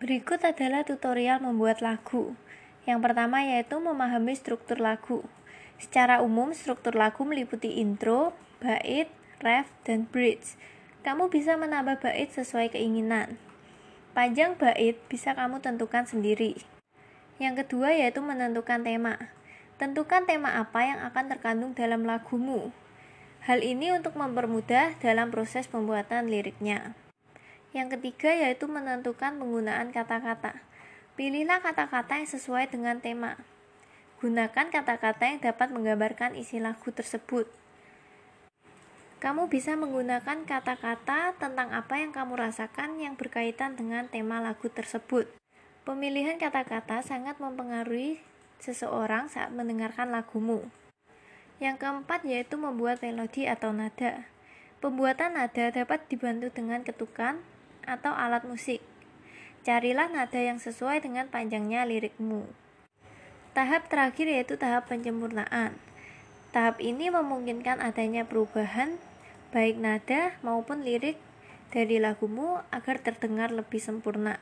Berikut adalah tutorial membuat lagu. Yang pertama yaitu memahami struktur lagu. Secara umum, struktur lagu meliputi intro, bait, ref, dan bridge. Kamu bisa menambah bait sesuai keinginan. Panjang bait bisa kamu tentukan sendiri. Yang kedua yaitu menentukan tema. Tentukan tema apa yang akan terkandung dalam lagumu. Hal ini untuk mempermudah dalam proses pembuatan liriknya. Yang ketiga yaitu menentukan penggunaan kata-kata. Pilihlah kata-kata yang sesuai dengan tema. Gunakan kata-kata yang dapat menggambarkan isi lagu tersebut. Kamu bisa menggunakan kata-kata tentang apa yang kamu rasakan yang berkaitan dengan tema lagu tersebut. Pemilihan kata-kata sangat mempengaruhi seseorang saat mendengarkan lagumu. Yang keempat yaitu membuat melodi atau nada. Pembuatan nada dapat dibantu dengan ketukan, atau alat musik. Carilah nada yang sesuai dengan panjangnya lirikmu. Tahap terakhir yaitu tahap penyempurnaan. Tahap ini memungkinkan adanya perubahan baik nada maupun lirik dari lagumu agar terdengar lebih sempurna.